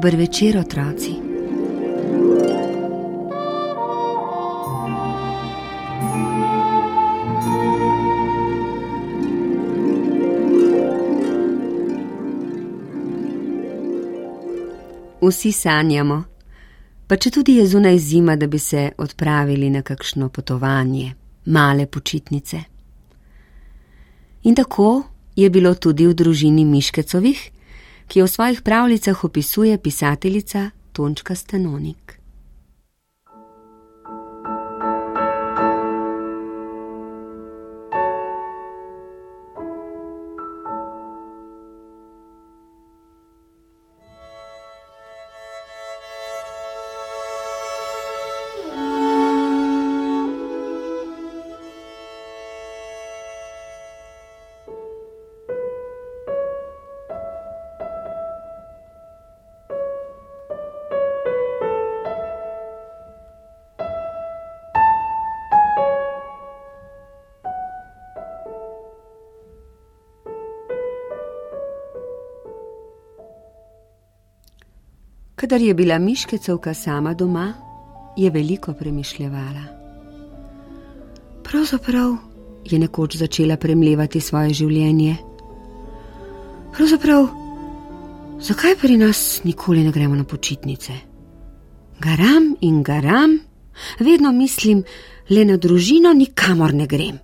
Dober večer, otroci. Vsi sanjamo, pa če tudi je zunaj zima, da bi se odpravili na kakšno potovanje, male počitnice. In tako je bilo tudi v družini Miškecovih, ki jo v svojih pravljicah opisuje pisateljica Tončka Stanonik. Kadar je bila Miškecovka sama doma, je veliko premišljala. Pravzaprav je nekoč začela premljevati svoje življenje. Pravzaprav, zakaj pri nas nikoli ne gremo na počitnice? Garam in garam, vedno mislim le na družino, nikamor ne grem.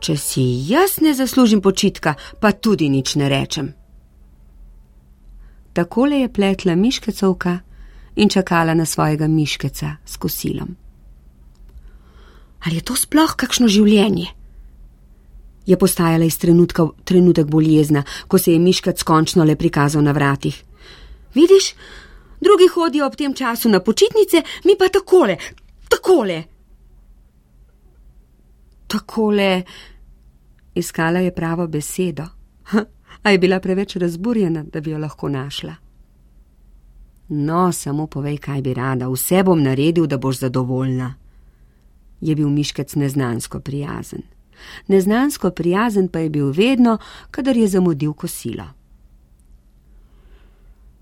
Če si jaz ne zaslužim počitka, pa tudi nič ne rečem. Takole je pletla miškecovka in čakala na svojega miškeca s kosilom. Ali je to sploh kakšno življenje? Je postajala iz trenutka trenutek bolj jezna, ko se je miškec končno le prikazal na vratih. Vidiš, drugi hodijo ob tem času na počitnice, mi pa takole, takole. Takole, iskala je pravo besedo a je bila preveč razburjena, da bi jo lahko našla. No, samo povej, kaj bi rada, vse bom naredil, da boš zadovoljna. Je bil miškec neznansko prijazen. Neznansko prijazen pa je bil vedno, kadar je zamudil kosilo.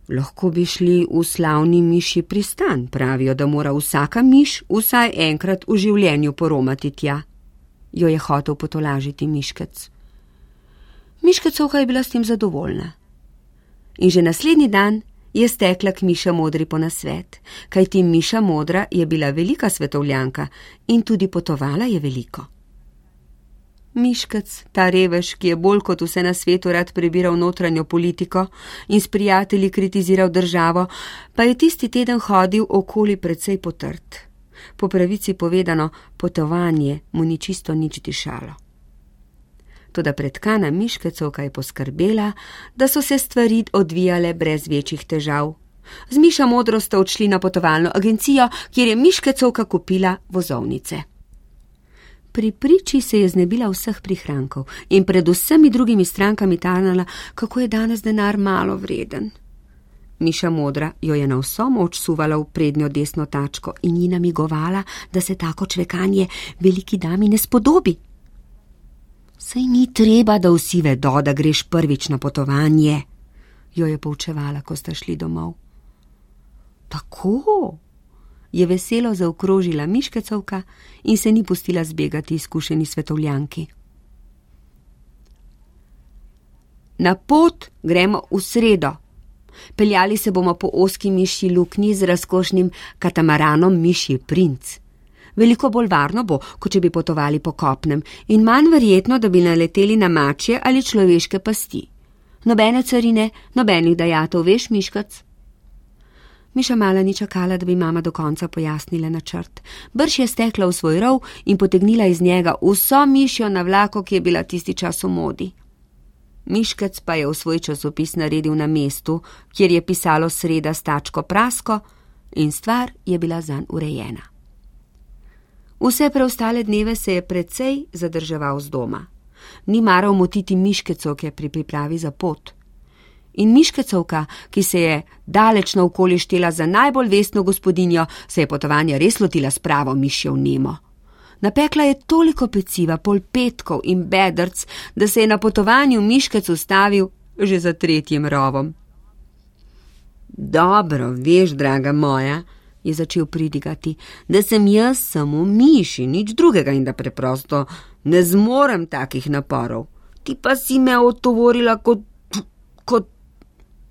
Lahko bi šli v slavni miši pristan, pravijo, da mora vsaka miš vsaj enkrat v življenju poromati tja, jo je hotel potolažiti miškec. Miška Coka je bila s tem zadovoljna. In že naslednji dan je stekla k Miša Modri po nasvet, kajti Miša Modra je bila velika svetovljanka in tudi potovala je veliko. Miškec, ta revež, ki je bolj kot vse na svetu rad prebiral notranjo politiko in s prijatelji kritiziral državo, pa je tisti teden hodil okoli precej potrt. Po pravici povedano, potovanje mu ni čisto nič dišalo tudi predkana Miškecovka je poskrbela, da so se stvari odvijale brez večjih težav. Z Miša modro sta odšli na potovalno agencijo, kjer je Miškecovka kupila vozovnice. Pri priči se je znebila vseh prihrankov in pred vsemi drugimi strankami tarnala, kako je danes denar malo vreden. Miša modra jo je na vso moč suvala v prednjo desno tačko in ji namigovala, da se tako čvekanje veliki dami ne spodobi. Sej ni treba, da vsi vedo, da greš prvič na potovanje, jo je poučevala, ko sta šli domov. Tako je veselo zaokrožila Miškecovka in se ni pustila zbegati izkušeni svetovljanki. Na pot gremo v sredo. Peljali se bomo po oski miši luknji z razkošnim katamaranom Miši Princ. Veliko bolj varno bo, kot če bi potovali po kopnem, in manj verjetno, da bi naleteli na mačje ali človeške pasti. Nobene carine, nobenih dajatov, veš, miškac? Miša mala ni čakala, da bi mama do konca pojasnila načrt. Brž je stekla v svoj rov in potegnila iz njega vso mišjo na vlako, ki je bila tisti čas v modi. Miškec pa je v svoj časopis naredil na mestu, kjer je pisalo sreda stačko prasko, in stvar je bila zanj urejena. Vse preostale dneve se je precej zadrževal z doma. Ni maral motiti miškecovke pri pripravi za pot. In miškecovka, ki se je daleč naokoli štela za najbolj vestno gospodinjo, se je potovanja res lotila s pravo mišjo Nemo. Napekla je toliko peciva, polpetkov in bedrc, da se je na potovanju miškec ustavil že za tretjim rovom. Dobro, veš, draga moja, je začel pridigati, da sem jaz samo miši, nič drugega in da preprosto ne zmorem takih naporov. Ti pa si me otovorila kot, kot.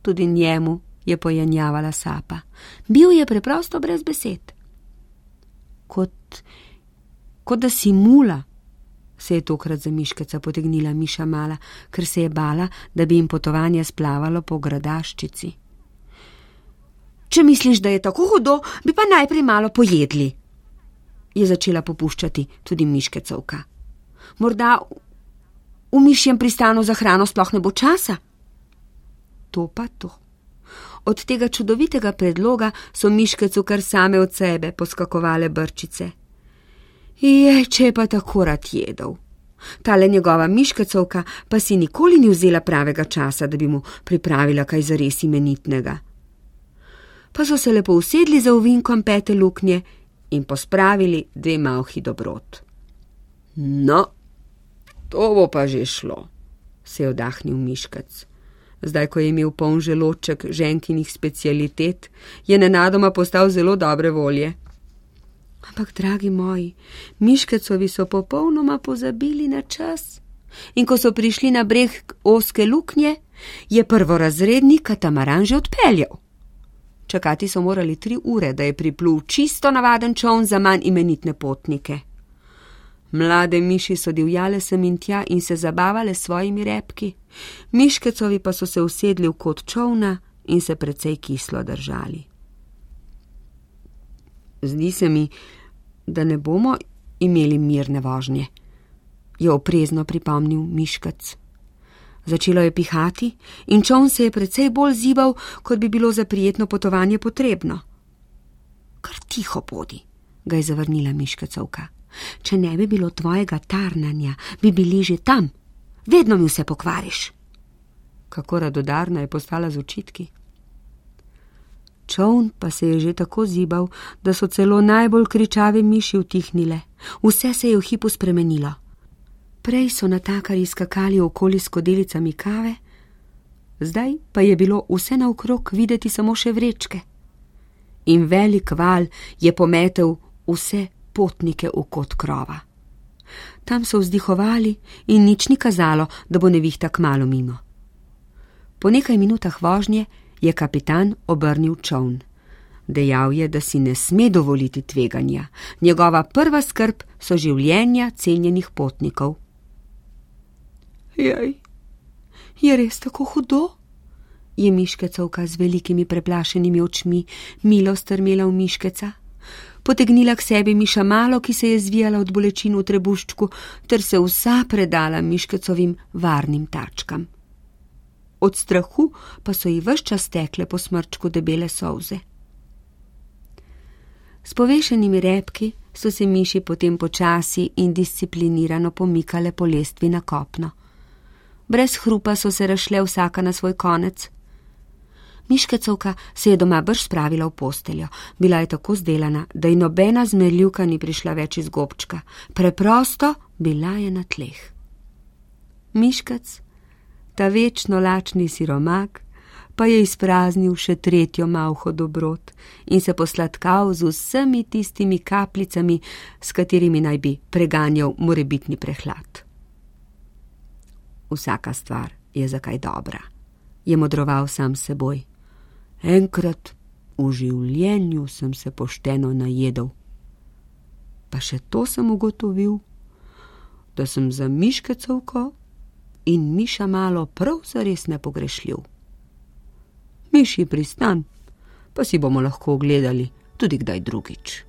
Tudi njemu je pojenjavala sapa. Bil je preprosto brez besed. Kot, kot da si mula, se je tokrat za miškeca potegnila Miša mala, ker se je bala, da bi jim potovanje splavalo po gradaščici. Če misliš, da je tako hudo, bi pa najprej malo pojedli, je začela popuščati tudi miškecovka. Morda v mišjem pristanu za hrano sploh ne bo časa? To pa to. Od tega čudovitega predloga so miškecu kar same od sebe poskakovale brčice. Je, če je pa tako rad jedel. Tale njegova miškecovka pa si nikoli ni vzela pravega časa, da bi mu pripravila kaj zares imenitnega. Pa so se lepo usedli za uvinkom pete luknje in pospravili dve malhi dobrot. No, to bo pa že šlo, se je odahnil miškec. Zdaj, ko je imel poln želoček ženkinih specialitet, je nenadoma postal zelo dobre volje. Ampak, dragi moji, miškecovi so popolnoma pozabili na čas. In ko so prišli na breg oske luknje, je prvorazredni katamaran že odpeljal. Čakati so morali tri ure, da je priplul čisto navaden čovn za manj imenitne potnike. Mlade miši so divjale sem in tja in se zabavale s svojimi repki, miškecovi pa so se usedli v kot čovna in se precej kislo držali. Zdi se mi, da ne bomo imeli mirne vožnje, je oprezno pripomnil Miškac. Začelo je pihati in čovn se je precej bolj zival, kot bi bilo za prijetno potovanje potrebno. Kar tiho bodi, ga je zavrnila Miškacovka. Če ne bi bilo tvojega tarnanja, bi bili že tam, vedno mi vse pokvariš. Kako radodarna je postala z očitki čovn pa se je že tako zibal, da so celo najbolj kričave miši utihnile. Vse se je v hipu spremenilo. Prej so natakari skakali okoli s kodelicami kave, zdaj pa je bilo vse naokrog videti samo še vrečke. In velik val je pometel vse potnike v kot krova. Tam so vzdihovali in nič ni kazalo, da bo nevihta kmalo mimo. Po nekaj minutah vožnje je kapitan obrnil čovn. Dejal je, da si ne sme dovoliti tveganja. Njegova prva skrb so življenja cenjenih potnikov. Jej, je res tako hudo? Je miškecovka z velikimi preplašenimi očmi milo strmela v miškeca. Potegnila k sebi miša malo, ki se je zvijala od bolečin v trebuščku, ter se vsa predala miškecovim varnim tačkam od strahu pa so ji vse čas tekle po smrčku debele solze. S povešenimi repki so se miši potem počasi in disciplinirano pomikale po lestvi na kopno. Brez hrupa so se rašle vsaka na svoj konec. Miškecovka se je doma brž spravila v posteljo, bila je tako zdelana, da ji nobena zmerljivka ni prišla več iz gobčka, preprosto bila je na tleh. Miškec ta večno lačni siromak pa je izpraznil še tretjo malho dobrot in se posladkal z vsemi tistimi kapljicami, s katerimi naj bi preganjal morebitni prehlad. Vsaka stvar je zakaj dobra, je modroval sam seboj. Enkrat v življenju sem se pošteno najedel. Pa še to sem ugotovil, da sem za miškecovko in Miša malo prav zares nepogrešljiv. Miši pristan, pa si bomo lahko ogledali tudi kdaj drugič.